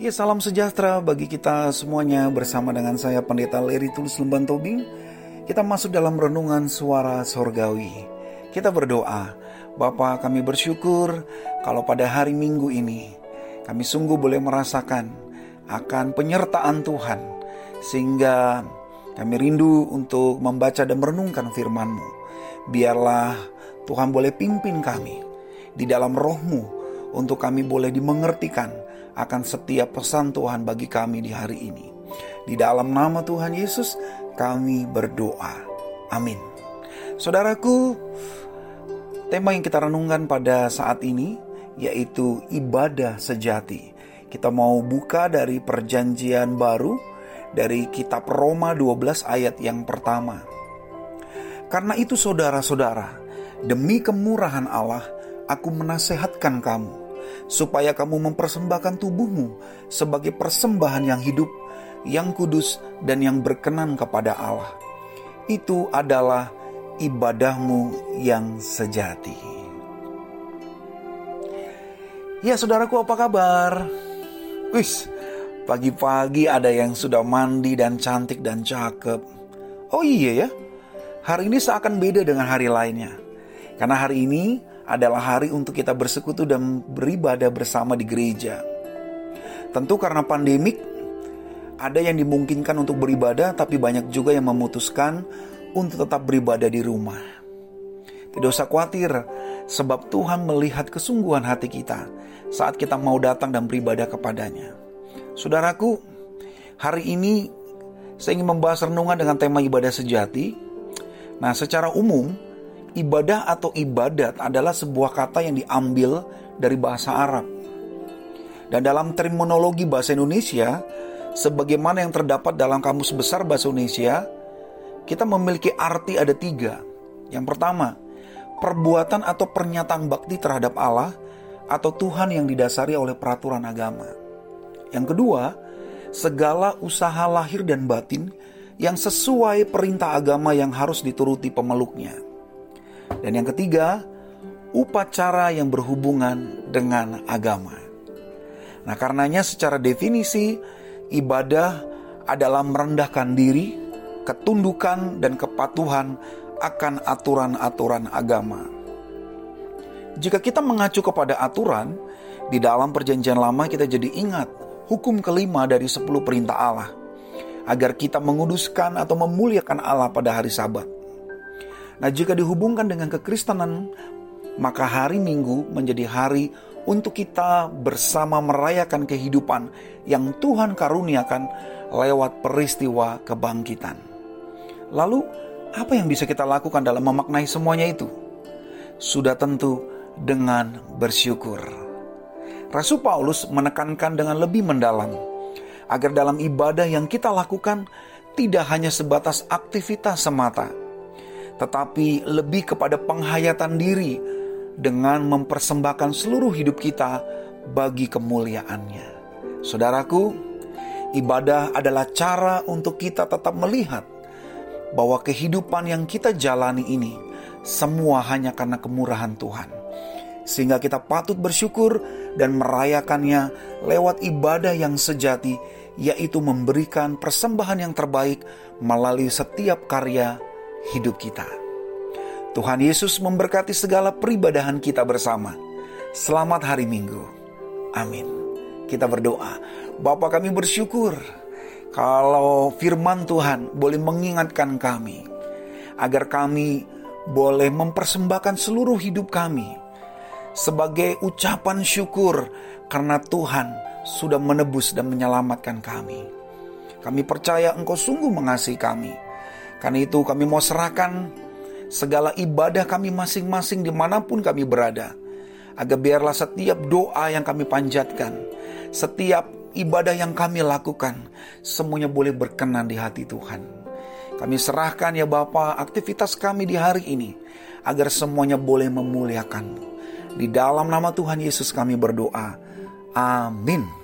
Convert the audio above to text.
Ya salam sejahtera bagi kita semuanya bersama dengan saya Pendeta Leri Tulus Lemban Tobing. Kita masuk dalam renungan suara sorgawi. Kita berdoa, Bapa kami bersyukur kalau pada hari Minggu ini kami sungguh boleh merasakan akan penyertaan Tuhan. Sehingga kami rindu untuk membaca dan merenungkan firman-Mu. Biarlah Tuhan boleh pimpin kami di dalam rohmu untuk kami boleh dimengertikan akan setiap pesan Tuhan bagi kami di hari ini. Di dalam nama Tuhan Yesus kami berdoa. Amin. Saudaraku, tema yang kita renungkan pada saat ini yaitu ibadah sejati. Kita mau buka dari perjanjian baru dari kitab Roma 12 ayat yang pertama. Karena itu saudara-saudara, demi kemurahan Allah, aku menasehatkan kamu supaya kamu mempersembahkan tubuhmu sebagai persembahan yang hidup, yang kudus, dan yang berkenan kepada Allah. Itu adalah ibadahmu yang sejati. Ya saudaraku apa kabar? Wis, pagi-pagi ada yang sudah mandi dan cantik dan cakep. Oh iya ya, hari ini seakan beda dengan hari lainnya. Karena hari ini adalah hari untuk kita bersekutu dan beribadah bersama di gereja. Tentu karena pandemik, ada yang dimungkinkan untuk beribadah, tapi banyak juga yang memutuskan untuk tetap beribadah di rumah. Tidak usah khawatir, sebab Tuhan melihat kesungguhan hati kita saat kita mau datang dan beribadah kepadanya. Saudaraku, hari ini saya ingin membahas renungan dengan tema ibadah sejati. Nah, secara umum, Ibadah atau ibadat adalah sebuah kata yang diambil dari bahasa Arab. Dan dalam terminologi bahasa Indonesia, sebagaimana yang terdapat dalam kamus besar bahasa Indonesia, kita memiliki arti ada tiga. Yang pertama, perbuatan atau pernyataan bakti terhadap Allah atau Tuhan yang didasari oleh peraturan agama. Yang kedua, segala usaha lahir dan batin yang sesuai perintah agama yang harus dituruti pemeluknya. Dan yang ketiga, upacara yang berhubungan dengan agama. Nah, karenanya secara definisi ibadah adalah merendahkan diri, ketundukan dan kepatuhan akan aturan-aturan agama. Jika kita mengacu kepada aturan, di dalam perjanjian lama kita jadi ingat hukum kelima dari sepuluh perintah Allah, agar kita menguduskan atau memuliakan Allah pada hari sabat. Nah, jika dihubungkan dengan kekristenan, maka hari Minggu menjadi hari untuk kita bersama merayakan kehidupan yang Tuhan karuniakan lewat peristiwa kebangkitan. Lalu, apa yang bisa kita lakukan dalam memaknai semuanya itu? Sudah tentu dengan bersyukur. Rasul Paulus menekankan dengan lebih mendalam agar dalam ibadah yang kita lakukan tidak hanya sebatas aktivitas semata, tetapi lebih kepada penghayatan diri dengan mempersembahkan seluruh hidup kita bagi kemuliaannya. Saudaraku, ibadah adalah cara untuk kita tetap melihat bahwa kehidupan yang kita jalani ini semua hanya karena kemurahan Tuhan. Sehingga kita patut bersyukur dan merayakannya lewat ibadah yang sejati, yaitu memberikan persembahan yang terbaik melalui setiap karya hidup kita. Tuhan Yesus memberkati segala peribadahan kita bersama. Selamat hari Minggu. Amin. Kita berdoa. Bapa kami bersyukur kalau firman Tuhan boleh mengingatkan kami agar kami boleh mempersembahkan seluruh hidup kami sebagai ucapan syukur karena Tuhan sudah menebus dan menyelamatkan kami. Kami percaya Engkau sungguh mengasihi kami karena itu kami mau serahkan segala ibadah kami masing-masing di mana pun kami berada. Agar biarlah setiap doa yang kami panjatkan, setiap ibadah yang kami lakukan, semuanya boleh berkenan di hati Tuhan. Kami serahkan ya Bapa aktivitas kami di hari ini, agar semuanya boleh memuliakanmu. Di dalam nama Tuhan Yesus kami berdoa. Amin.